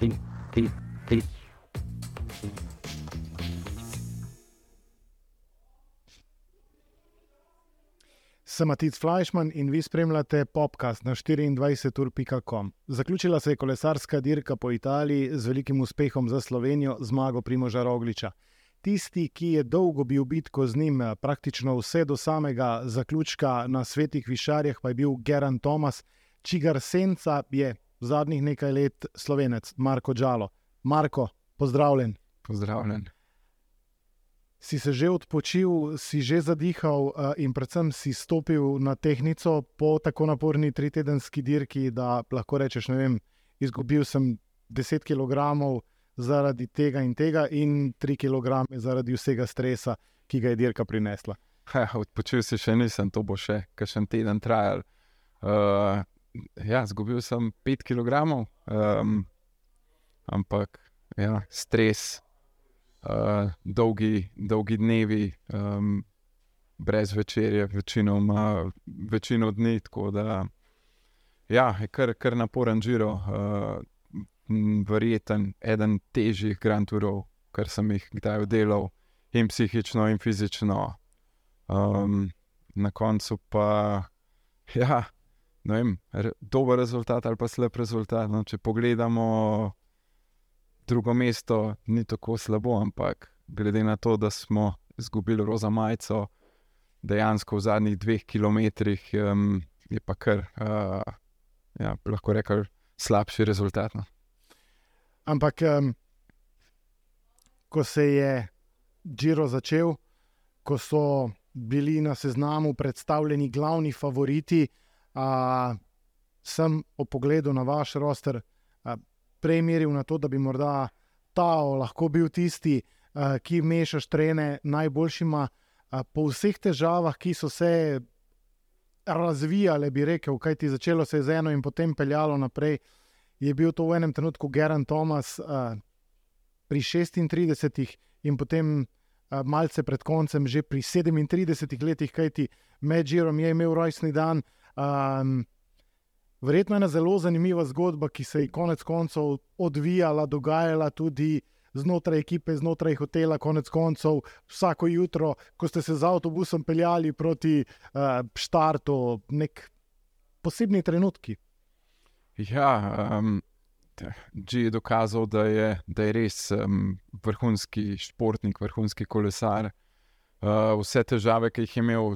ti, ti, ti. Sem Matic Fleischmann in vi spremljate podcast na 24.com. Zaključila se je kolesarska dirka po Italiji z velikim uspehom za Slovenijo, zmago Primoža Rogliča. Tisti, ki je dolgo bil bitko z njim, praktično vse do samega zaključka na svetih višarjah, pa je bil Geran Thomas, čigar senca je zadnjih nekaj let slovenec Marko Džalo. Marko, pozdravljen. Pozdravljen. Si se že odpočil, si že zadihal eh, in predvsem si stopil na tehnico po tako naporni tritedenski dirki, da lahko rečeš, ne vem, izgubil sem 10 kg zaradi tega in tega in 3 kg zaradi vsega stresa, ki ga je dirka prinesla. Ha, odpočil si še nisem, to bo še kakšen teden trajal. Uh, ja, zgubil sem 5 kg, um, ampak ja, stres, uh, dolgi, dolgi dnevi, um, brez večerje, večinoma, večino dni. Tako da ja, je kar, kar naporen žiro, uh, verjeten, eden težjih Grand Tourov, kar sem jih kdaj delal, in psihično, in fizično. Um, na koncu pa, ja, vem, re, dober rezultat ali pa slab rezultat. No, če pogledamo drugo mesto, ni tako slabo, ampak glede na to, da smo izgubili roza majico, dejansko v zadnjih dveh kilometrih, um, je pa kar, uh, ja, lahko rečem, slabši rezultat. No. Ampak, um, ko se je Džiro začel, ko so bili na seznamu predstavljeni glavni favoriti, a, sem o pogledu na vaš roster prej meril na to, da bi morda Tao lahko bil tisti, a, ki mešaš trene najboljšima. A, po vseh težavah, ki so se razvijale, bi rekel, kaj ti začelo se z eno in potem peljalo naprej, je bil to v enem trenutku Geran Thomas a, pri 36 in potem. Malce pred koncem, že pri 37 letih, kajti med Žirom je imel rojstni dan, Um, verjetno je ena zelo zanimiva zgodba, ki se je konec koncev odvijala, dogajala tudi znotraj ekipe, znotraj hotela, konec koncev vsako jutro, ko ste se z avtobusom peljali proti uh, štartu, nek posebni trenutki. Ja, um, G je dokazal, da je, da je res um, vrhunski športnik, vrhunski kolesar. Uh, vse težave, ki jih je imel,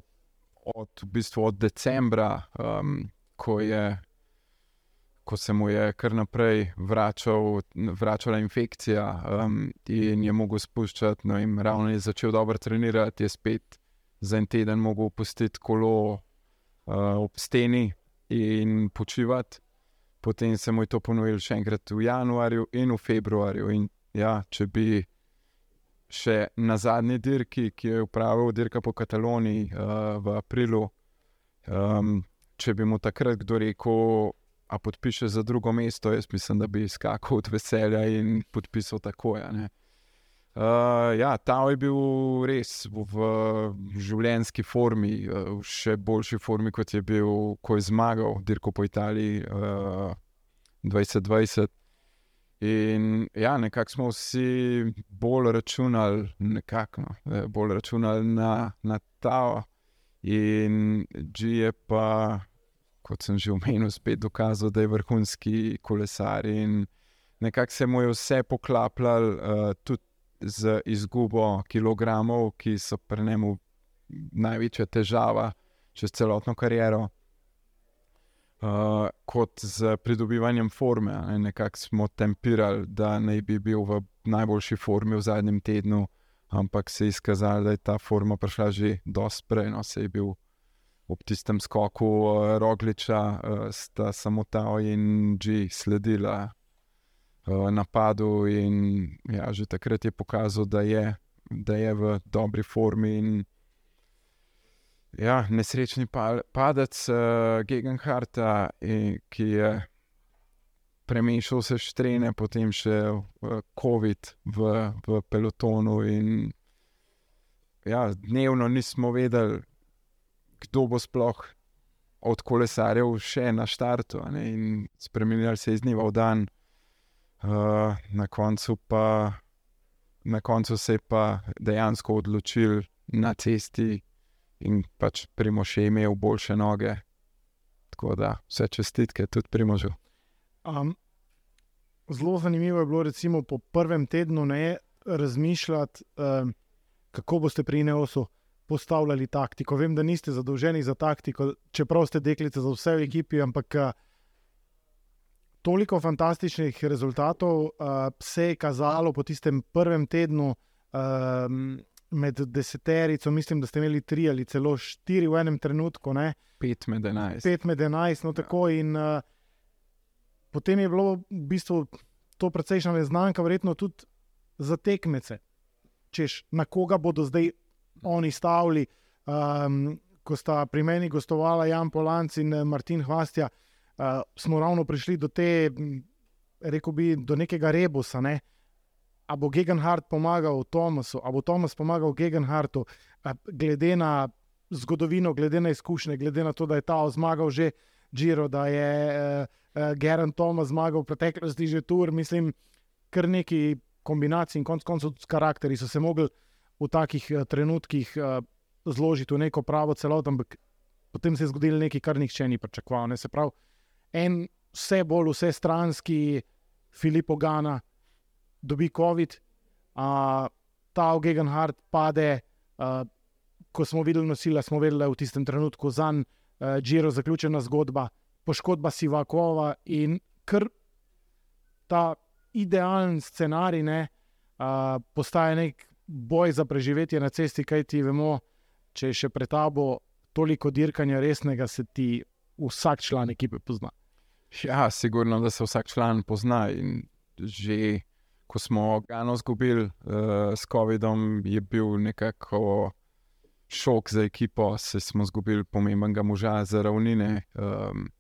od, v bistvu od decembra, um, ko, je, ko se mu je kar naprej vračal, vračala infekcija um, in je mogel spuščati, no, in ravno je začel dobro trenirati, je spet za en teden mogel opustiti kolo uh, ob steni in počivati. Potem se mu je to ponovilo še enkrat v januarju in v februarju. In ja, če bi še na zadnji dirki, ki je upravil dirka po Kataloniji uh, v aprilu. Um, če bi mu takrat kdo rekel, da podpiše za drugo mesto, jaz mislim, da bi skakal od veselja in podpisal tako. Ja, uh, ja ta je bil res v, v življenjski formi, uh, v še boljši formi, kot je bil, ko je zmagal dirko po Italiji uh, 2020. In ja, nekako smo vsi bolj računali, nekako, no, eh, bolj računali na, na ta. In G je pa, kot sem že omenil, spet dokazal, da je vrhunski kolesar. In nekako se mu je vse poklapljalo, uh, tudi z izgubo kilogramov, ki so pri njemu največja težava čez celotno kariero uh, kot z pridobivanjem forme. Nekako smo tempirali, da naj bi bil v najboljši formi v zadnjem tednu, ampak se je izkazalo, da je ta forma prišla že dosti prej. No, se je bil ob tistem skoku uh, Rogliča, uh, sta samo ta in G sledila uh, napadu, in ja, že takrat je pokazal, da je, da je v dobri formi. Ja, nesrečni padec uh, Gegenharta, ki je premešal vse štrene, potem še uh, COVID v, v pelotonu. In, ja, dnevno nismo vedeli, kdo bo sploh od kolesarjev še na štartu. Spremenili se je iz dneva v dan. Uh, na, koncu pa, na koncu se je pa dejansko odločil na cesti in pač Primož je imel boljše noge. Tako da vse čestitke tudi Primožu. Um, zelo zanimivo je bilo, recimo, po prvem tednu ne razmišljati, um, kako boste pri Neosu postavljali taktiko. Vem, da niste zadolženi za taktiko, čeprav ste deklice za vse v ekipi, ampak uh, toliko fantastičnih rezultatov uh, se je kazalo po tistem prvem tednu. Uh, Med deseterico, mislim, da ste imeli tri ali celo štiri v enem trenutku. Ne? Pet med enajst. Pet med enajst, no tako. In, uh, potem je bilo v bistvu to precejšna neznanka, verjetno tudi za tekmece. Češ, na koga bodo zdaj oni stavili, um, ko sta pri meni gostovala Jan Polanc in Martin Hvastja uh, smo ravno prišli do te, rekel bi, do nekega rebusa. Ne? A bo Gegenhardt pomagal Tomasu, a bo Tomas pomagal Gegenhardtu, glede na zgodovino, glede na izkušnje, glede na to, da je ta zmagal že Giro, da je uh, uh, Geren Tomas zmagal v preteklosti že Tour. Mislim, kar neki kombinaciji in konec koncev tudi karakteri so se mogli v takih uh, trenutkih uh, zložiti v neko pravo celoto, ampak potem se je zgodilo nekaj, kar nihče ni pričakoval. Ne? Se pravi, en vse bolj vse stranski Filip Ogana dobi COVID, uh, ta Gegenhardt pade. Uh, ko smo videli nosila, smo vedeli, v tistem trenutku za njim uh, Džiro zaključena zgodba, poškodba Sivakova in kar ta idealen scenarij ne, uh, postaje nek boj za preživetje na cesti, kaj ti vemo, če je še pred tabo toliko dirkanja resnega, se ti vsak član ekipe pozna. Ja, sigurno, da se vsak član pozna. In že ko smo Gano izgubili uh, s COVID-om, je bil nekako šok za ekipo, se smo izgubili pomembnega moža za ravnine. Um,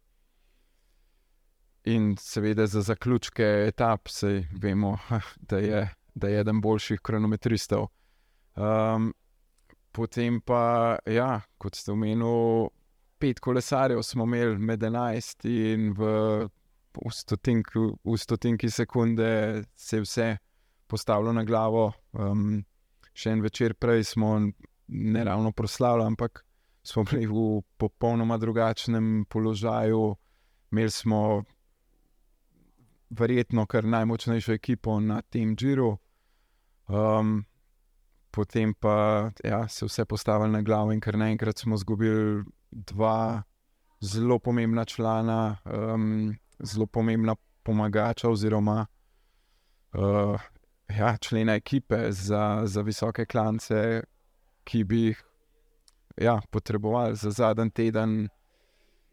in seveda za zaključke etap, se vemo, da je, da je eden boljših kronometristov. Um, potem pa, ja, kot ste omenili pet kolesarjev smo imeli med 11 in v, v, stotink, v stotinki sekunde se je vse postavilo na glavo. Um, še en večer prej smo ne ravno proslavili, ampak smo bili v popolnoma drugačnem položaju. Imeli smo verjetno kar najmočnejšo ekipo na tem Džiru. Um, potem pa ja, se vse postavili na glavo, in kar naenkrat smo izgubili dva zelo pomembna člana, um, zelo pomembna pomagača, oziroma uh, ja, člena ekipe za, za visoke klance, ki bi jih ja, potrebovali za zadnji teden.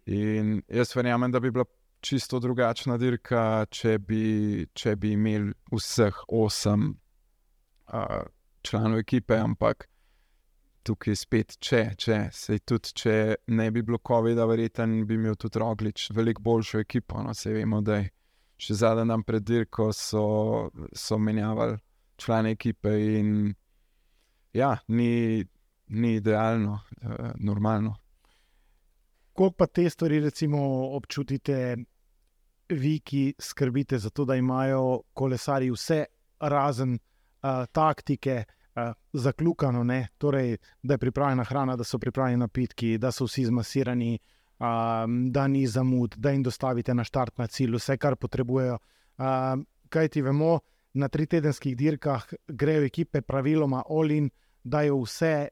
In jaz verjamem, da bi bila čisto drugačna dirka, če bi, bi imeli vseh osem uh, članov ekipe, ampak tukaj spet, če, če se tudi, če ne bi bilo COVID-a, verjetno bi imel tudi Roglič veliko boljšo ekipo. No, se vemo, da je še zadnji dan pred dirko so, so menjavali člane ekipe in ja, ni, ni idealno, uh, normalno. Kako pa te stvari, recimo, občutite, vi, ki skrbite za to, da imajo kolesari vse razen uh, taktike, uh, uh, zaklukano, ne? torej, da je pripravljena hrana, da so pripravljeni napitki, da so vsi zmasirani, uh, da ni zamud, da jim dostavite na štart na cilj, vse, kar potrebujejo. Uh, kaj ti vemo, na tri tedenskih dirkah grejo ekipe praviloma Olin, da je vse,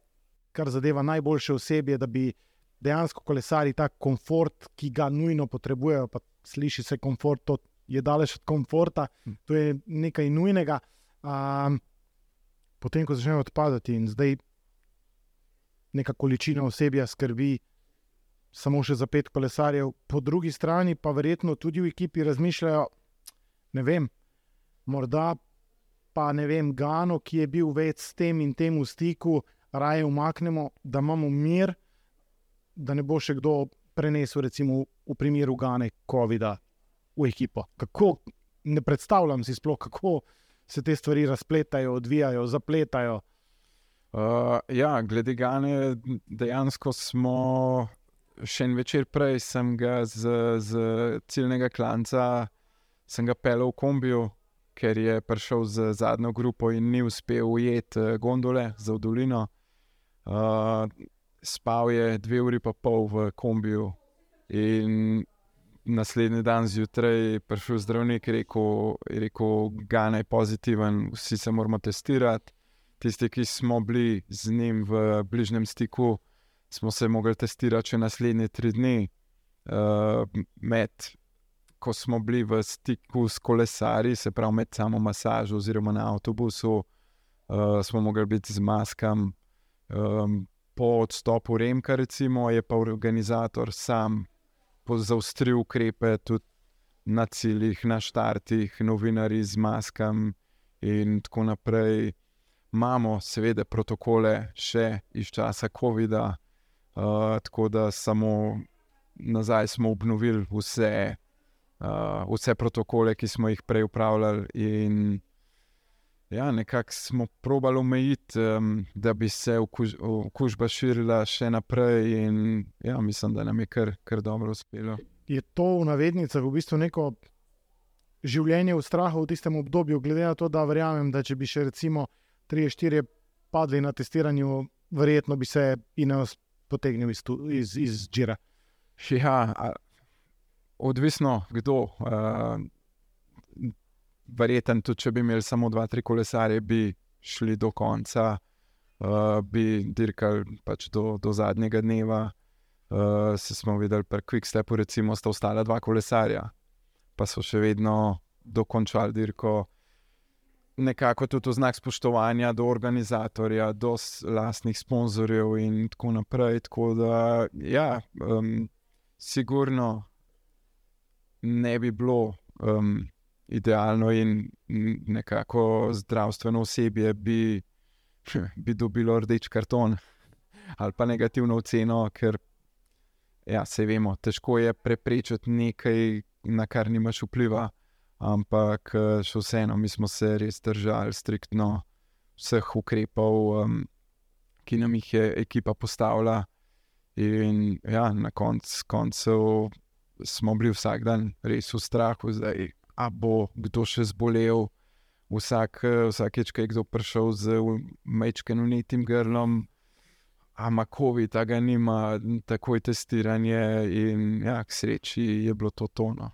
kar zadeva najboljše osebje, da bi dejansko kolesari ta komfort, ki ga nujno potrebujejo, pa sliši se komfort, to je daleč od komforta, hm. to je nekaj nujnega. Um, potem, ko začnejo odpadati in zdaj neka količina osebja skrbi samo še za pet kolesarjev, po drugi strani pa verjetno tudi v ekipi razmišljajo, ne vem, morda pa ne vem, Gano, ki je bil več s tem in tem v stiku, raje umaknemo, da imamo mir, da ne bo še kdo prenesel, recimo v primeru Gane, COVID-a v ekipo. Kako ne predstavljam si sploh, kako se te stvari razpletajo, odvijajo, zapletajo. Uh, ja, glede Gane, dejansko smo še en večer prej, sem ga z, z ciljnega klanca, sem ga pelil v kombiju ker je prišel z zadnjo grupo in ni uspel ujeti uh, gondole za dolino. Uh, spal je dve uri pa pol v kombiju, in naslednji dan zjutraj prišel zdravnik in rekel, rekel da je pozitiven, vsi se moramo testirati. Tisti, ki smo bili z njim v bližnjem stiku, smo se mogli testirati še naslednje tri dni. Uh, med, ko smo bili v stiku s kolesari, se pravi med samo masažo oziroma na avtobusu, uh, smo mogli biti z maskami. Um, po odstopu Remka, recimo, je pa organizator sam zaustril ukrepe tudi na ciljih, na štartih, novinari z maskami in tako naprej. Imamo, seveda, protokole še iz časa COVID-a, uh, tako da samo nazaj smo obnovili vse, uh, vse protokole, ki smo jih prej upravljali. In ja, nekako smo probali omejiti, um, da bi se okuž, okužba širila še naprej, in ja, mislim, da nam je kar, kar dobro uspelo. Je to v navednicah v bistvu neko življenje v strahu v tistem obdobju, glede na to, da verjamem, da če bi še recimo 3-4 padli na testiranju, verjetno bi se Ineos potegnil iz, iz, iz Džira. Ja, odvisno kdo. Uh, Verjeten, tudi če bi imeli samo dva, tri kolesarje, bi šli do konca, uh, bi dirkali pač do, do zadnjega dneva. Uh, se smo videli, pri Quickstepu, recimo, sta ostala dva kolesarja, pa so še vedno dokončali dirko nekako tudi v znak spoštovanja do organizatorja, do lastnih sponzorjev in tako naprej. Tako da, ja, um, sigurno ne bi bilo um, idealno in nekako zdravstveno osebje bi, bi dobilo rdeč karton ali pa negativno oceno, ker. Ja, se vemo, težko je preprečiti nekaj, na kar nimaš vpliva ampak še vseeno, mi smo se res držali striktno vseh ukrepov, um, ki nam jih je ekipa postavila. In ja, na koncu konc smo bili vsak dan res v strahu, da bo kdo še zbolel. Vsak, vsakeč, ki je kdo prišel z mečkim unitim grlom, ama COVID, ta ga nima, takoj testiranje, in ja, k sreči je bilo to tono.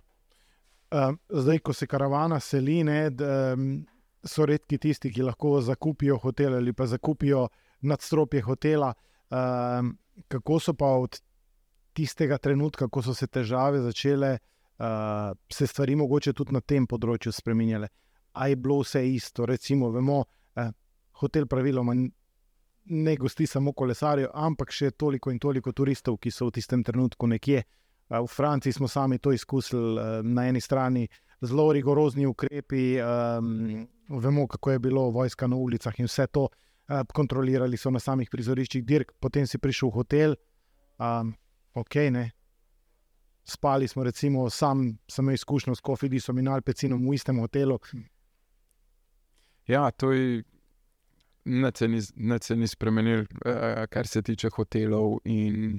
Ehm, zdaj, ko se karavana seli, ne, da, so redki tisti, ki lahko zakupijo hotel ali pa zakupijo nadstropje hotela. Um, kako so pa od tistega trenutka, ko so se težave začele, uh, se stvari mogoče tudi na tem področju spremenjale? Ali je bilo vse isto? Recimo, vemo, eh, hotel praviloma ne gosti samo kolesarjev, ampak še toliko in toliko turistov, ki so v tistem trenutku nekje. Uh, V Franciji smo sami to izkusili, na eni strani zelo rigorozni ukrepi, um, vemo, kako je bilo vojska na ulicah in vse to uh, kontrolirali so na samih prizoriščih, dirk, potem si prišel v hotel, um, ok, ne. Spali smo, recimo, sam sem imel izkušnjo s Kofidisom in Alpecinom v istem hotelu. Ja, to je. Ne se ni spremenil, kar se tiče hotelov in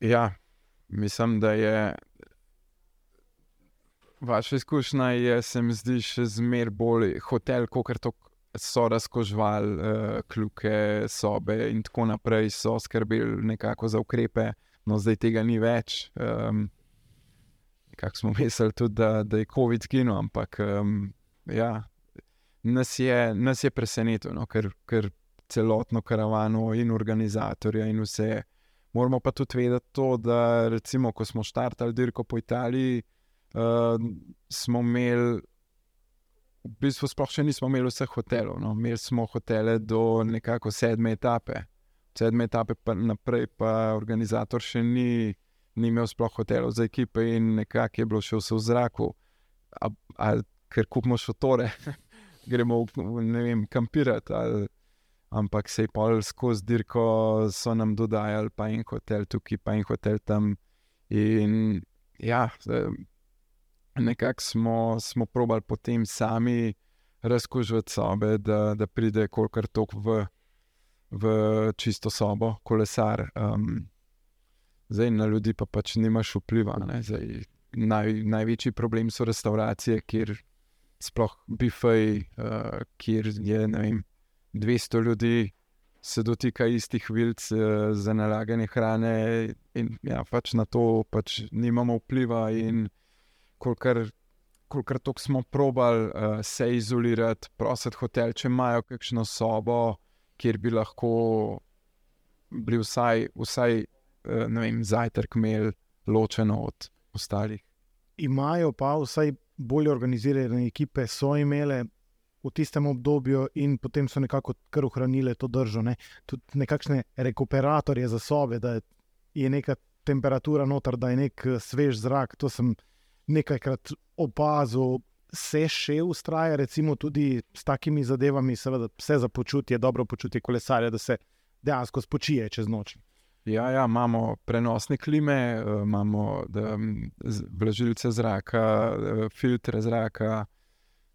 Ja, mislim, da je vaša izkušnja, je, se mi zdi, še zmeraj bolj hotel, kot so razkožvali uh, kljuke, sobe in tako naprej, so skrbeli nekako za ukrepe, no zdaj tega ni več. Um, Kako smo mislili, tudi, da, da je COVID zginil, ampak um, ja, nas, je, nas je presenetilo, no, ker, ker celotno karavano in organizatorja in vse. Moramo pa tudi vedeti to, da recimo, ko smo štartali dirko po Italiji, uh, smo imeli, v bistvu, sploh še nismo imeli vseh hotelov. No? Imeli smo hotele do nekako sedme etape. Sedme etape pa naprej, pa organizator še ni, ni imel sploh hotelov za ekipe in nekako je bilo še vse v zraku. A, a, ker kupimo šotore, gremo v, vem, kampirati. Ali, ampak se je pol skozi dirko, so nam dodajali pa en hotel tukaj, pa en hotel tam. In ja, nekako smo, smo probali potem sami razkužiti sobe, da, da pride kolikor tok v, v čisto sobo, kolesar. Um, zdaj na ljudi pa pač nimaš vpliva. Zdaj, naj, največji problem so restauracije, kjer sploh bifej, uh, kjer je vem, 200 ljudi, se dotika istih vilc uh, za nalaganje hrane, in ja, pač na to pač nimamo vpliva. In kolikor, kolikor smo probali uh, se izolirati, prositi hotel, če imajo kakšno sobo, kjer bi lahko bili vsaj, vsaj uh, vem, zajtrk imeli ločeno od ostalih. Imajo pa vsaj bolje organizirane ekipe, so imele v tistem obdobju in potem so nekako kar ohranile to držo. Ne? Tudi nekakšne rekuperatorje za sobe, da je neka temperatura noter, da je nek eh, svež zrak. To sem nekajkrat opazil. Se še ustraja, recimo, tudi s takimi zadevami, seveda, vse za počutje, dobro počutje kolesarja, da se dejansko spočije čez noč. Ja, ja, imamo prenosne klime, eh, imamo vlažilce zraka, eh, filtre zraka,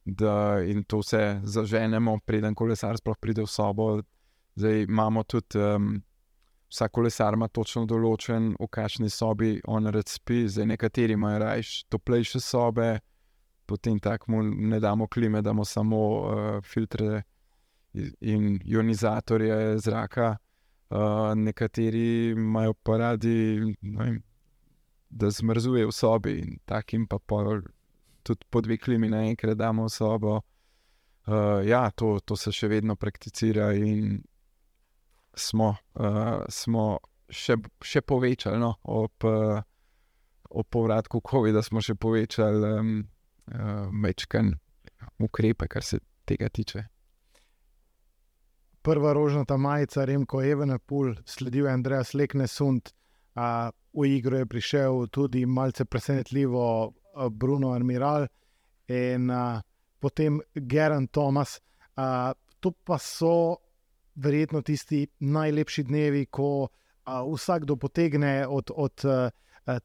da, in to vse zaženemo, preden kolesar sploh pride v sobo. Zdaj imamo tudi, um, vsak kolesar ima točno določen, v kakšni sobi on rad spi, zdaj nekateri imajo raje toplejše sobe, potem tako ne damo klime, damo samo uh, filtre in ionizatorje zraka. Uh, nekateri imajo pa radi, vem, da zmrzuje v sobi, in takim pa pol, tudi po dve klimi naenkrat damo sobo. Uh, ja, to, to se še vedno prakticira, in smo, uh, smo še, še povečali, no, ob, uh, ob povratku COVID-a, smo še povečali um, uh, mečken ukrepe, kar se tega tiče prva rožnata majica, Remko Evenepul, sledil je Andrej Sleknesund, v igro je prišel tudi malce presenetljivo Bruno Armiral in a, potem Geran Thomas. A, to pa so verjetno tisti najlepši dnevi, ko a, vsakdo potegne od, od a,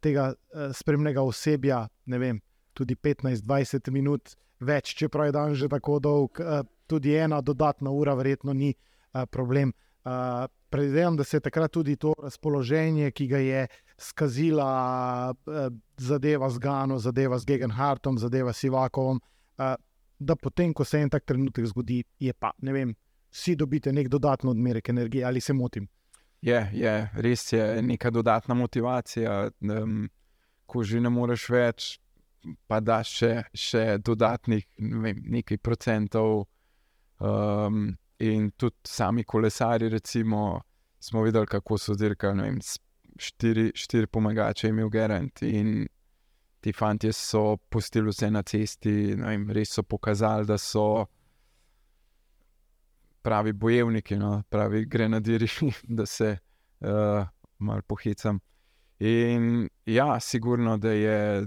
tega a, spremnega osebja, ne vem, tudi 15-20 minut. Več, čeprav je dan že tako dolg, tudi ena dodatna ura, verjetno ni uh, problem. Uh, Predvidevam, da se je takrat tudi to razpoloženje, ki ga je skazila zadeva z Gano, zadeva z Gegenhartom, zadeva s Sivakovom, uh, da potem, ko se en tak trenutek zgodi, je pa, ne vem, vsi dobite nek dodatni odmerek energije ali se motim. Je, je, res je neka dodatna motivacija, um, ko že ne moreš več, pa da še, še dodatnih ne vem, nekaj procentov. Um, in tudi sami kolesari, recimo, smo videli, kako so dirkali. Štiri, štiri pomagače je imel Gerant in ti fanti so postili vse na cesti, vem, res so pokazali, da so pravi bojevniki, no, pravi grenadiri, da se uh, malo pohicam. In ja, sigurno, da je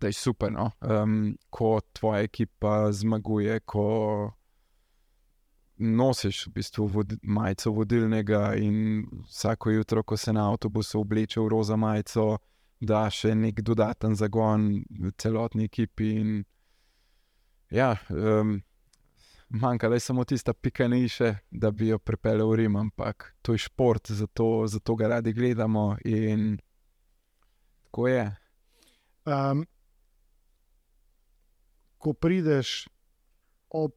da je super, no? um, ko tvoja ekipa zmaguje, ko nosiš v bistvu vod, majico vodilnega in vsako jutro, ko se na avtobusu obleče v roza majico, da še nek dodaten zagon celotni ekipi. In, ja, um, manjka le samo tista pika niše, da bi jo pripeljal v Rim, ampak to je šport, zato, zato ga radi gledamo in tako je. Um, ko prideš ob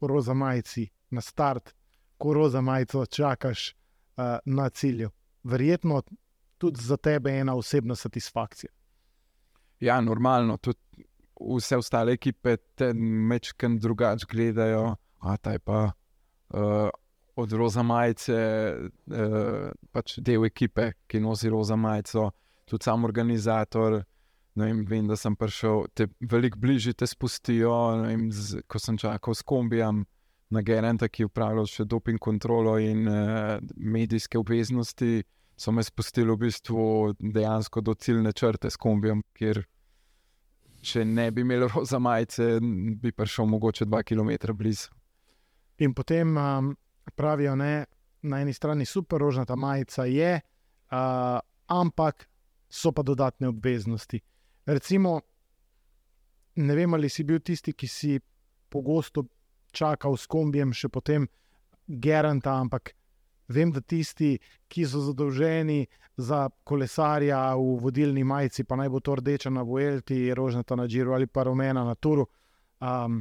roza majici na start, ko roza majico čakaš uh, na cilju. Verjetno tudi za tebe je ena osebna satisfakcija. Ja, normalno, tudi vse ostale ekipe te mečken drugače gledajo, a taj pa. Uh, Od roza majice, eh, pač del ekipe, ki nosi roza majico, tudi sam organizator. Vem, vem, da sem prišel, te veliko bližje te spustijo. Vem, z, ko sem čakal s kombijem, na Gerenta, ki je upravljal še doping kontrolo in uh, medijske obveznosti, so me spustili v bistvu dejansko do ciljne črte s kombijem, kjer če ne bi imel roza majice, bi prišel mogoče dva km blizu. In potem um, pravijo, da na eni strani super rožnata majica je, uh, ampak so pa dodatne obveznosti. Recimo, ne vem, ali si bil tisti, ki si pogosto čakal s kombijem, še potem Geranta, ampak vem, da tisti, ki so zadolženi za kolesarja v vodilni majici, pa naj bo to rdeča na Vuelti, rožnata na Džiru ali pa rumena na Turu, um,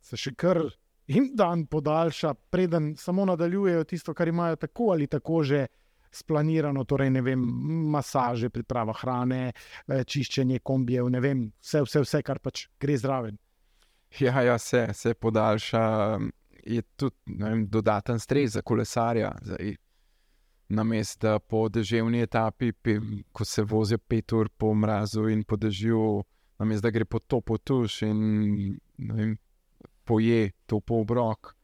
se še kar jim dan podaljša, preden samo nadaljujejo tisto, kar imajo tako ali tako že splanirano, torej ne vem, masaže, priprava hrane, eh, čiščenje kombijev, ne vem, vse, vse, vse kar pač gre zraven. Ja, ja se, se podaljša. Je tudi vem, dodaten stres za kolesarja. Zdaj, na mestu, da po deževni etapi, pe, ko se vozijo pet ur po mrazu in po dežju, na mestu, da gre po topo tuš in vem, poje topo obrok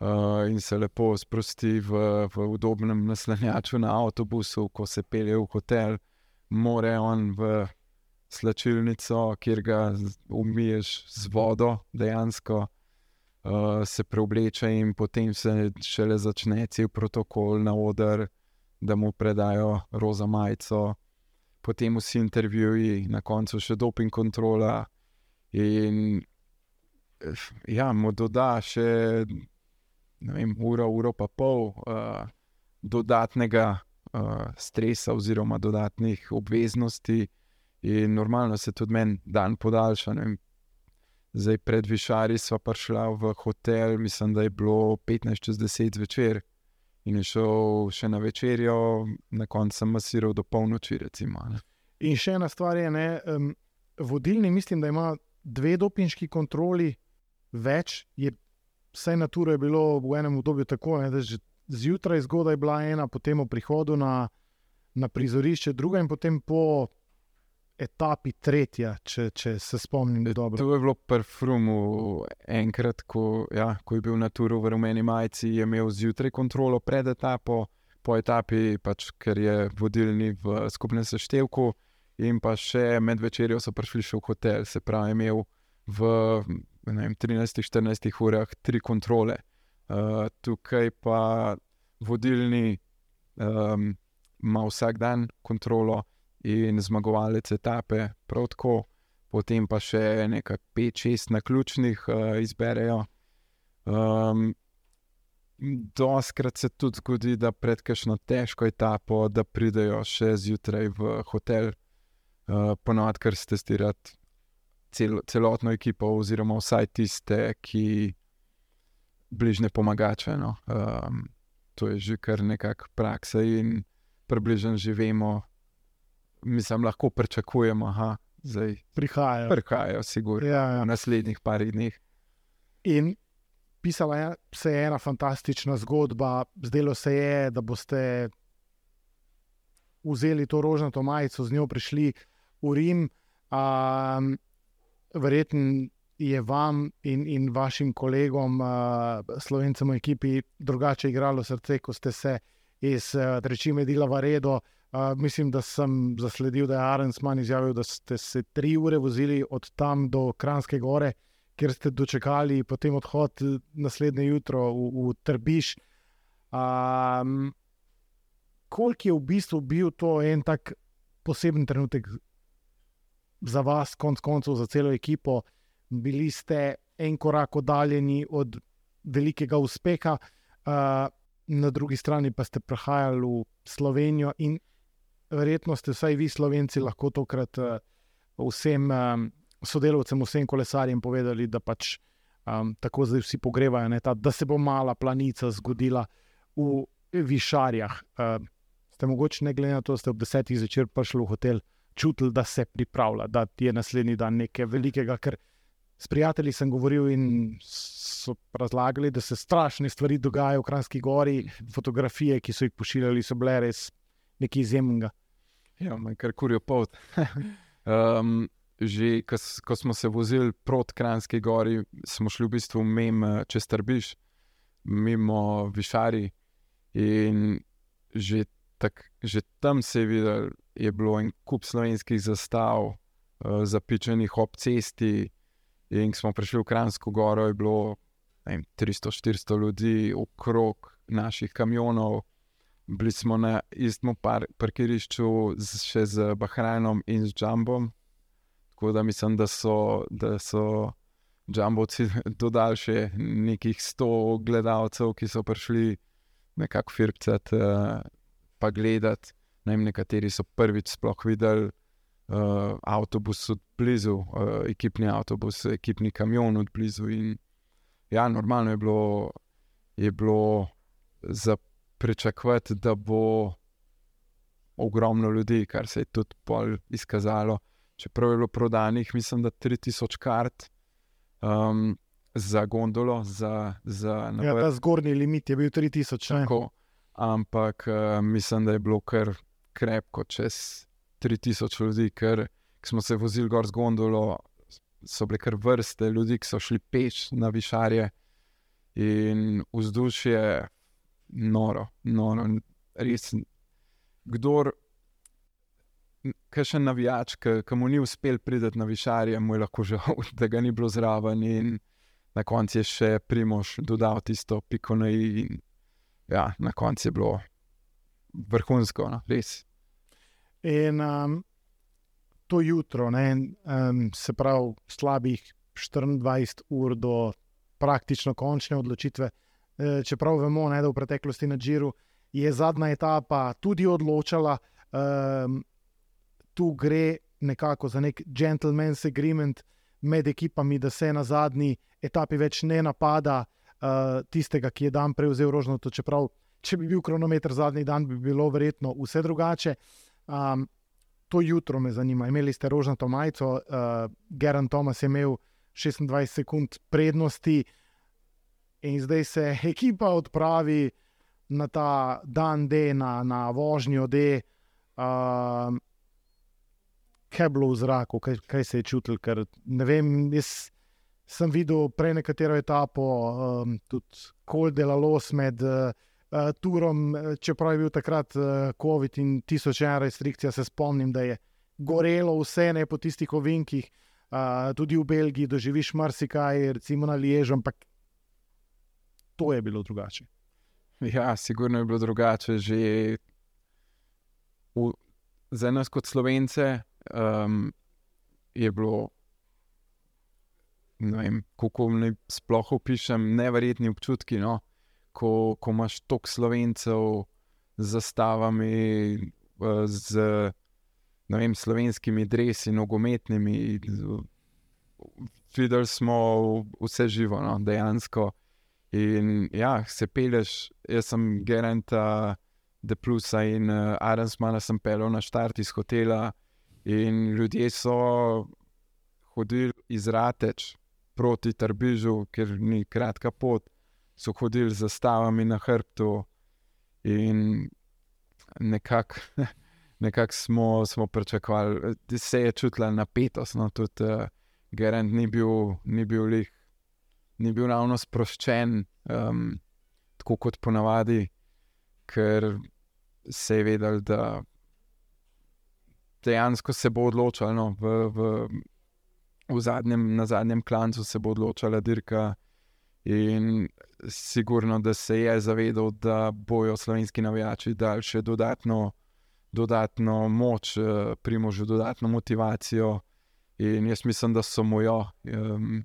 uh, in se lepo sprosti v, v udobnem naslanjaču na avtobusu, ko se pelje v hotel, more on v slačilnico, kjer ga umiješ z vodo, dejansko. Uh, se preobleče in potem se šele začne cel protokol na oder, da mu predajo roza majico, potem vsi intervjuji, na koncu še doping kontrola. In ja, mu doda še vem, uro, uro pa pol uh, dodatnega uh, stresa, oziroma dodatnih obveznosti, in normalno se tudi meni dan podaljša. Zdaj, pred Višari smo prišli v hotel, mislim, da je bilo 15-10 zvečer in je šel še na večerjo, na koncu sem masiral do polnoči. Recimo, in še ena stvar je, ne, um, vodilni, mislim, da ima dve dopinški kontroli, več je, vse na turu je bilo v enem obdobju tako, ne, da že zjutraj zgodaj bila ena, potem v prihodu na, na prizorišče, druga in potem po etapi tretja, če, če se spomnim dobro. To je bilo pri Frumu enkrat, ko, ja, ko je bil na turu v rumeni majici, je imel zjutraj kontrolo pred etapo, po etapi, pač, ker je vodilni v skupnem seštevku, in pa še med večerjo so prišli še v hotel, se pravi, imel v 13-14 urah tri kontrole. Uh, tukaj pa vodilni um, ima vsak dan kontrolo in zmagovalec etape, prav tako, potem pa še nekaj 5-6 na ključnih uh, izberejo. Um, Doskrat se tudi zgodi, da pred kakšno težko etapo, da pridejo še zjutraj v hotel, uh, ponovadi, ker ste testirati cel, celotno ekipo, oziroma vsaj tiste, ki bližnje pomagače. No. Um, to je že kar nekakšna praksa in približno živimo, mislim, lahko pričakujemo, da prihajajo. Prihajajo, sigurno, ja, ja. v naslednjih parih dneh. In pisala je, se je ena fantastična zgodba, zdelo se je, da boste vzeli to rožnato majico, z njo prišli v Rim. Um, Verjetno je vam in, in vašim kolegom, uh, slovencem v ekipi, drugače igralo srce, ko ste se iz uh, reči Medila v redo. Uh, mislim, da sem zasledil, da je Arensman izjavil, da ste se tri ure vozili od tam do Kranske gore, kjer ste dočekali potem odhod naslednje jutro v, v Trbiš. Um, koliko je v bistvu bil to en tak poseben trenutek za vas, konc koncev za celo ekipo? Bili ste en korak oddaljeni od velikega uspeha, uh, na drugi strani pa ste prihajali v Slovenijo in verjetno ste vsaj vi, Slovenci, lahko tokrat uh, vsem um, sodelavcem, vsem kolesarjem povedali, da pač um, tako zdaj vsi pogrevajo, ne, ta, da se bo mala planica zgodila v Višarjah. Uh, ste mogoče, ne glede na to, da ste ob desetih zvečer prišli v hotel, čutili, da se pripravlja, da je naslednji dan nekaj velikega. Ker s prijatelji sem govoril in so razlagali, da se strašne stvari dogajajo v Kranski gori, fotografije, ki so jih pošiljali, so bile res nekaj izjemnega. Ja, kar kurijo pot. um, že ko, ko smo se vozili proti Kranski gori, smo šli v bistvu mimo čez Trbiš, mimo Višari. In že, tak, že tam se je videl, je bilo en kup slovenskih zastav, uh, zapičenih ob cesti. In ko smo prišli v Kransko goro, je bilo 300-400 ljudi okrog naših kamionov bili smo na istem par parkirišču z, še z Bahrajnom in z Džambom. Tako da mislim, da so, da so Džambovci dodali še nekih sto gledalcev, ki so prišli nekako firpcati, uh, pa gledati. Najem, nekateri so prvič sploh videli uh, avtobus od blizu, uh, ekipni avtobus, ekipni kamion od blizu. In, ja, normalno je bilo, je bilo za pričakovati, da bo ogromno ljudi, kar se je tudi pol izkazalo. Čeprav je bilo prodanih, mislim, da 3000 kart. Um, Za gondolo, za, za ja, ta zgornji limit je bil 3000. Tako, ampak uh, mislim, da je bilo kar krepko, čez 3000 ljudi, ker smo se vozili gor z gondolo, so bile kar vrste ljudi, ki so šli peš na višarje in vzdušje noro, noro, res. Kdor, ki še navijač, ki mu ni uspel priti na višarje, mu je lahko žal, da ga ni bilo zraven. In na koncu je še Primož dodal tisto piko na i. Ja, na koncu je bilo vrhunsko, no, res. In um, to jutro, ne, um, se pravi, slabih 24 ur do praktično končne odločitve. E, čeprav vemo, ne, da v preteklosti na Džiru je zadnja etapa tudi odločala, um, tu gre nekako za nek gentleman's agreement med ekipami, da se na zadnji etapi več ne napada uh, tistega, ki je dan prevzel rožnato. Čeprav, če bi bil kronometer zadnji dan, bi bilo verjetno vse drugače. Um, to jutro me zanima. Imeli ste rožnato majico, uh, Geran Thomas je imel 26 sekund prednosti, in zdaj se ekipa odpravi na ta dan D, na, na vožnjo D. Uh, kaj je bilo v zraku, kaj, kaj se je čutil. Ker, vem, jaz sem videl prej nekatero etapo, um, tudi Koldela Los med uh, Turom, čeprav je bil takrat uh, COVID in tisoč ena restrikcija, se spomnim, da je gorelo vse ne po tistih ovinkih. Uh, tudi v Belgiji doživiš marsikaj, recimo na Liežu, ampak to je bilo drugače. Ja, sigurno je bilo drugače. Že v, za nas, kot slovence, um, je bilo, ne vem, kako naj sploh opišem, neverjetni občutki. No? Ko, ko imaš toliko slovencev z zastavami, z vem, slovenskimi drevesi, nogometnimi. Videli smo vse živo, no? dejansko. In ja, se peleš, jaz sem Gerenta, De Plusa in uh, Arensmana sem pelil na štart iz hotela. In ljudje so hodili iz Rateč proti Trbižu, ker ni kratka pot, so hodili z zastavami na hrbtu in nekako nekak smo, smo pričakovali, da se je čutila napetost. No, tudi uh, Gerent ni bil, ni bil lih. Ni bil ravno sproščen, um, tako kot ponavadi, ker se je vedel, da dejansko se bo odločalo. No, v, v, v zadnjem, na zadnjem klancu se bo odločala dirka. In sigurno, da se je zavedal, da bojo slovenski navijači dali še dodatno, dodatno moč, eh, primožu dodatno motivacijo. In jaz mislim, da so mu jo. Um,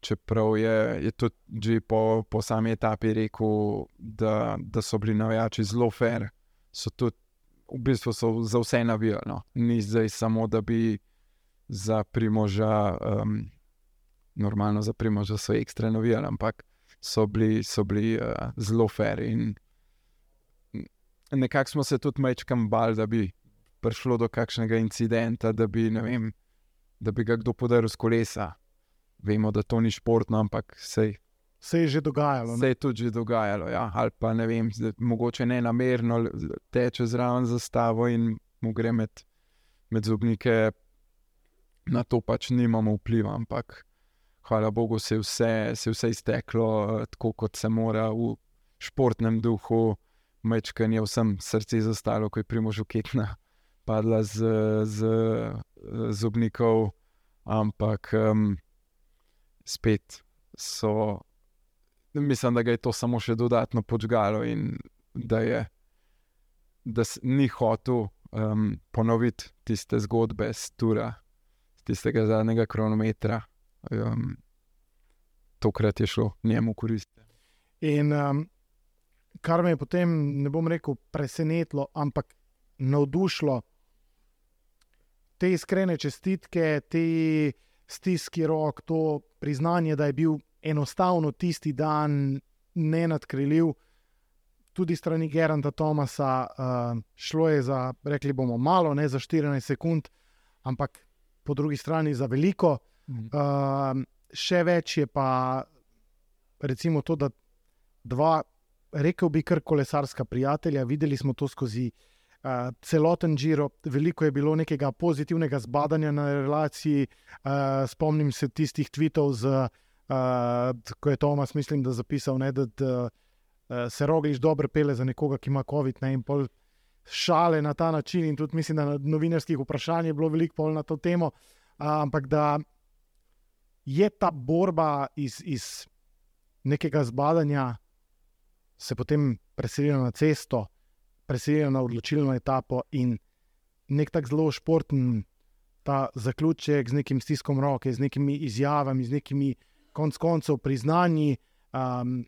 čeprav je, je tudi po, po sami etapi rekel, da, da so bili navijači zelo fair, so tudi v bistvu za vse navijali. No. Ni zdaj samo, da bi za primoža, um, normalno za primoža, so ekstra navijali, ampak so bili, so bili uh, zelo fair. In nekako smo se tudi mečkam bal, da bi prišlo do kakšnega incidenta, da bi, vem, da bi ga kdo podaril z kolesa. Vemo, da to ni športno, ampak sej, se je že dogajalo. Se je tudi že dogajalo, ja. ali pa ne vem, zdaj, mogoče ne namerno teče zraven zastavo in mu gre med, med zobnike, na to pač nimamo vpliva. Ampak hvala Bogu, se je vse, se je vse izteklo tako, kot se mora v športnem duhu. Mečken je vsem srce zastalo, ko je primožuketna padla z, z, z zobnikov, ampak um, spet so mislim, da ga je to samo še dodatno počgalo in da je. Da ni hotel um, ponoviti tiste zgodbe z Tura, tistega zadnjega kronometra. Um, tokrat je šlo njemu koristiti. In um, kar me je potem, ne bom rekel, presenetilo, ampak navdušilo, te iskrene čestitke, te stiski rok, to priznanje, da je bil enostavno tisti dan ne nadkriljiv. Tudi strani Geranta Tomasa uh, šlo je za, rekli bomo, malo, ne za 14 sekund, ampak po drugi strani za veliko. Uh, še več je pa, recimo, to, da dva, rekel bi, kar kolesarska prijatelja, videli smo to skozi uh, celoten žiro, veliko je bilo nekega pozitivnega zbadanja na relaciji. Uh, spomnim se tistih tvitev, z, uh, ko je Tomas, mislim, da zapisal, ne, da, da uh, se rogliš dobro pele za nekoga, ki ima COVID. Ne, in pol šale na ta način, in tudi mislim, da na novinarskih vprašanjih je bilo veliko na to temo. Uh, ampak da je ta borba iz, iz nekega zbadanja se potem preselila na cesto, preselila na odločilno etapo in nek tak zelo športen ta zaključek z nekim stiskom roke, z nekimi izjavami, z nekimi konc koncev priznanji. Um,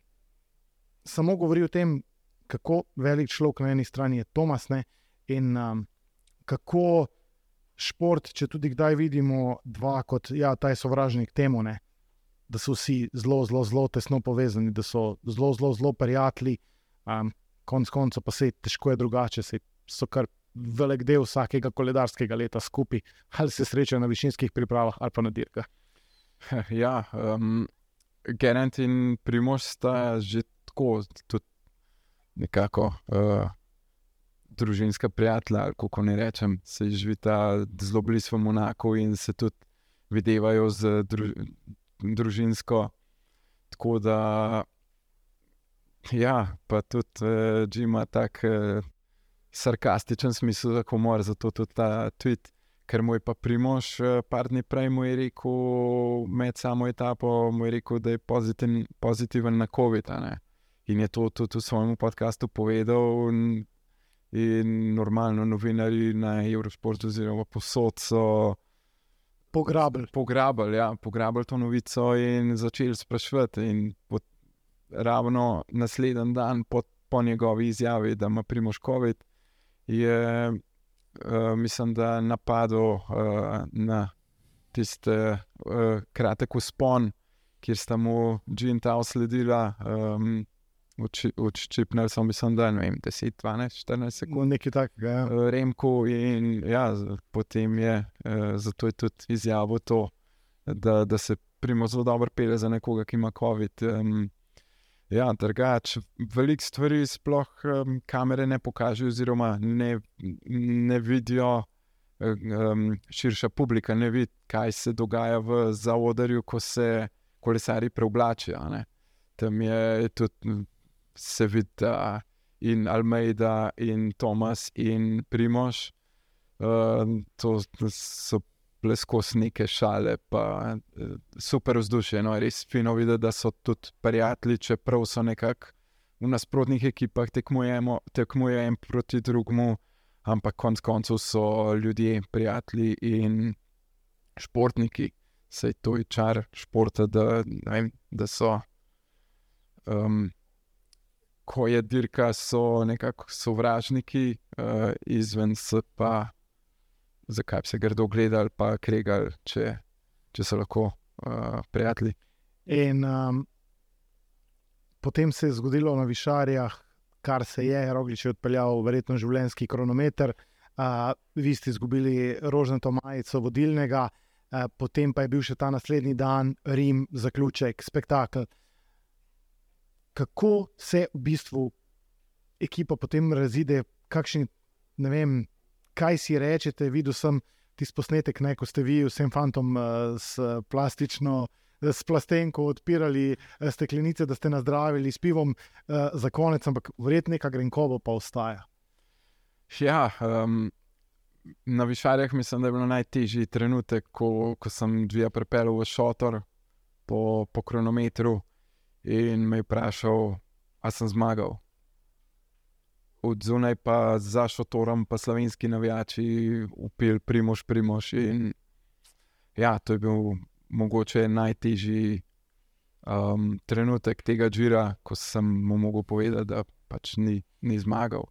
samo govori o tem, kako velik človek na eni strani je Tomas ne? in um, kako šport, če tudi kdaj vidimo dva, kot ja, ta je sovražnik temu, ne, da so vsi zelo, zelo, zelo tesno povezani, da so zelo, zelo, zelo prijatelji. Um, konc koncev pa se težko je drugače, se so kar velik del vsakega koledarskega leta skupaj, ali se srečajo na višinskih pripravah ali pa na dirkah. Ja, um, Gerant in Primož sta že tako, tudi nekako. Uh, družinska prijatelja, kako ne rečem, se živita zelo blizu v Monaku in se tudi videvajo z dru, družinsko. Tako da, ja, pa tudi uh, ima tak uh, sarkastičen smisel za humor, zato tudi ta tweet. Ker mu je pa primož, par dni prej mu je rekel, med samo etapo, mu je rekel, da je pozitiven, pozitiven na COVID. In je to tudi v svojem podkastu povedal, In normalno novinari na Eurosportu, oziroma posod, so pograbili. Pograbili, ja, pograbili to novico in začeli sprašvati. In pot, ravno naslednji dan po, po njegovi izjavi, da ima primoškovit, je, uh, mislim, da napadel uh, na tiste uh, kratek uspon, kjer sta mu Džin ta usledila. Um, odščipnili so, mislim, da je 10, 12, 14 sekund. Nekaj takega. Ja. Eh, Remko in ja, potem je, eh, zato je tudi izjavil to, da, da se primo zelo dobro pele za nekoga, ki ima COVID. Um, ja, drugače, veliko stvari sploh um, kamere ne pokažejo, oziroma ne, ne vidijo. Um, širša publika ne vidi, kaj se dogaja v zavodrju, ko se kolesari preoblačijo. Tam je tudi se vidi in Almeida, in Tomas, in Primož. Uh, to so pleskos neke šale, pa uh, super vzdušje. No, res fino videti, da so tudi prijatelji, čeprav so nekako v nasprotnih ekipah tekmujemo, tekmujejo en proti drugemu, ampak konec koncev so ljudje, prijatelji in športniki. Sej to je čar športa, da, vem, da so. Um, ko je dirka, so nekako sovražniki, uh, izven se pa, zakaj bi se grdo gledali, pa kregali, če, če so lahko uh, prijatelji. In um, potem se je zgodilo na Višarjah, kar se je, Roglič je odpeljal, verjetno življenjski kronometer. Uh, vi ste izgubili rožnato majico vodilnega, uh, potem pa je bil še ta naslednji dan, Rim, zaključek, spektakel kako se v bistvu ekipa potem razide, kakšni, ne vem, kaj si rečete. Videl sem tisti posnetek, ne, ko ste vi vsem fantom uh, s plastično. S plastenko odpirali eh, steklenice, da ste nazdravili s pivom uh, za konec, ampak verjetno neka grenkovo pa ostaja. Ja, um, na Višarjah mislim, da je bil najtežji trenutek, ko, ko sem dvija pripeljal v šotor po, po kronometru in me je vprašal, ali sem zmagal. Od zunaj pa za šotorom, pa slovenski navijači, upil primoš, primoš. In ja, to je bil mogoče najtežji um, trenutek tega žira, ko sem mu mogel povedati, da pač ni, ni zmagal.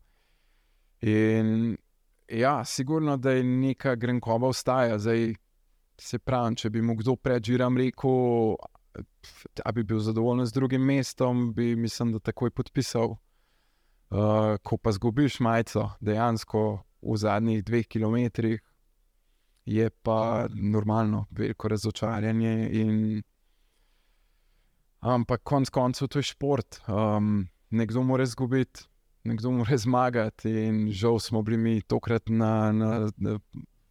In ja, sigurno, da je neka grenkoba ostaja. Zdaj, se pravi, če bi mu kdo pred žirom rekel, da bi bil zadovoljen z drugim mestom, bi mislim, da takoj podpisal. Uh, ko pa zgubiš majico, dejansko v zadnjih dveh kilometrih, je pa normalno, veliko razočaranje. In... Ampak konec koncev to je šport. Um, nekdo mora zgubiti, nekdo mora zmagati. In žal smo bili mi tokrat na, na, na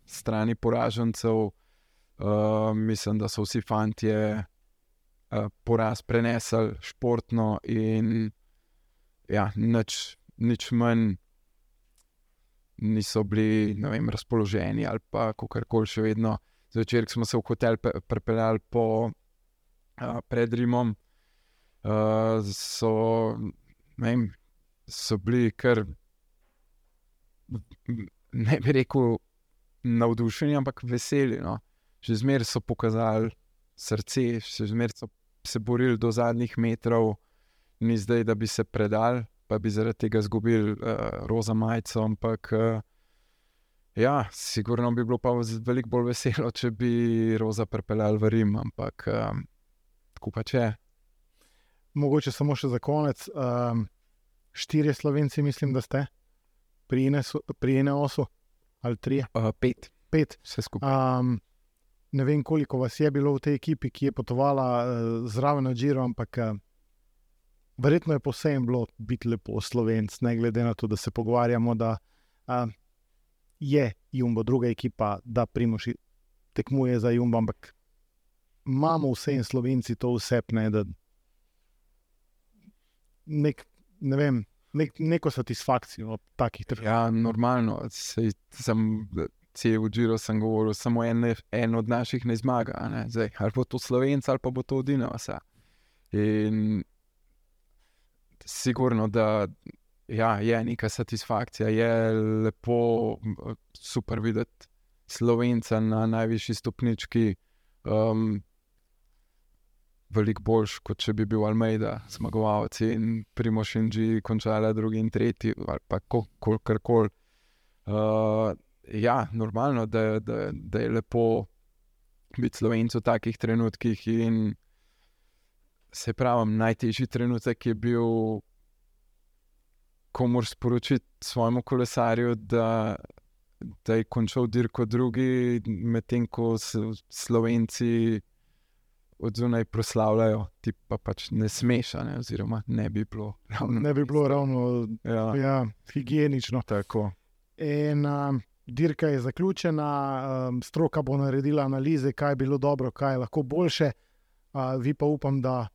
strani poražencev. Uh, mislim, da so vsi fanti uh, poraz prenesli športno in ja, nič, nič manj niso bili vem, razpoloženi ali pa kar koli še vedno. Zvečer smo se v hotel pripeljali po uh, pred Rimom, uh, so, vem, so bili kar, ne bi rekel, navdušeni, ampak veseli. No. Že zmeraj so pokazali srce, še zmeraj so se borili do zadnjih metrov, ni zdaj, da bi se predali pa bi zaradi tega izgubili uh, roza majico. Ampak, uh, ja, sigurno bi bilo pa veliko bolj veselo, če bi roza pripeljali v Rim, ampak um, tako pa če. Mogoče samo še za konec. Um, štirje slovenci, mislim, da ste pri Eneosu ali tri? Uh, pet. Pet. Vse skupaj. Um, ne vem, koliko vas je bilo v tej ekipi, ki je potovala uh, zraven na Džiro, ampak. Uh, Verjetno je posebno bilo biti lepo slovenc, ne glede na to, da se pogovarjamo, da a, je Jumbo druga ekipa, da Primoši tekmuje za Jumbo, ampak imamo vse in slovenci to vsepne, da nek, ne vem, nek, neko satisfakcijo ob takih trenutkih. Ja, normalno, sej, sem. Cel Džiro sem govoril, samo en, en od naših ne zmaga, ne? Zdaj, ali bo to slovenc ali pa bo to Dinavasa. In sigurno, da ja, je neka satisfakcija, je lepo, super videti slovenca na najvišji stopnički. Um, Veliko boljš, kot če bi bil Almeida, zmagovalec in Primoš in Dži, končala drugi in tretji, ali pa kar koli. Uh, ja, normalno, da, da, da je lepo biti slovencu v takih trenutkih in se pravi, najtežji trenutek je bil, ko moraš sporočiti svojemu kolesarju, da, da je končal dirko drugi, medtem ko Slovenci od zunaj proslavljajo, ti pa pač ne smeš, ne, oziroma ne bi bilo ravno. Ne bi bilo ravno ja. Ja, higienično. Tako. In, um, Dirka je zaključena, um, stroka bo naredila analize, kaj je bilo dobro, kaj je lahko boljše. Uh, vi pa upam, da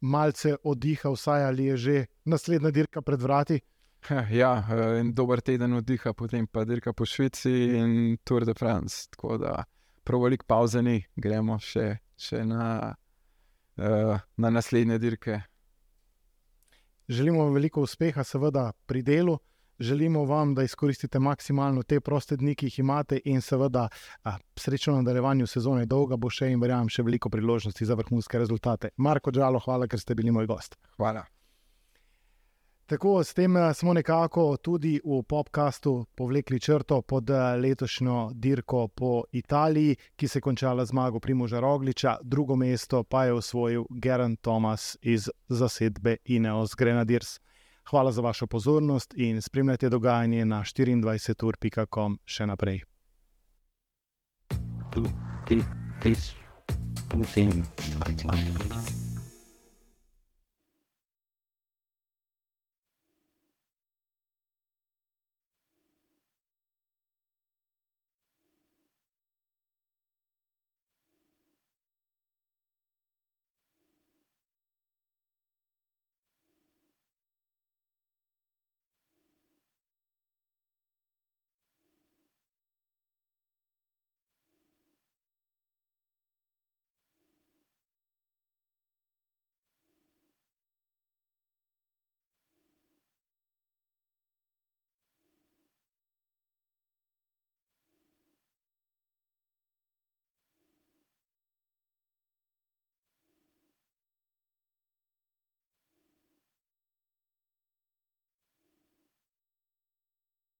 malce oddiha, vsaj ali je že naslednja dirka pred vrati. Ja, en dober teden oddiha, potem pa dirka po Švici in Tour de France. Tako da prav velik pauze ni, gremo še, še na, uh, na naslednje dirke. Želimo veliko uspeha, seveda, pri delu želimo vam, da izkoristite maksimalno te proste dni, ki jih imate, in seveda a, srečno nadaljevanju sezone, dolga bo še in verjamem, še veliko priložnosti za vrhunske rezultate. Marko Džalo, hvala, ker ste bili moj gost. Hvala. Tako, s tem smo nekako tudi v podkastu povlekli črto pod letošnjo dirko po Italiji, ki se je končala zmago Primoža Rogliča, drugo mesto pa je osvojil Geraint Thomas iz zasedbe Ineos Grenadiers. Hvala za vašo pozornost in spremljajte dogajanje na 24.com še naprej. Thank you.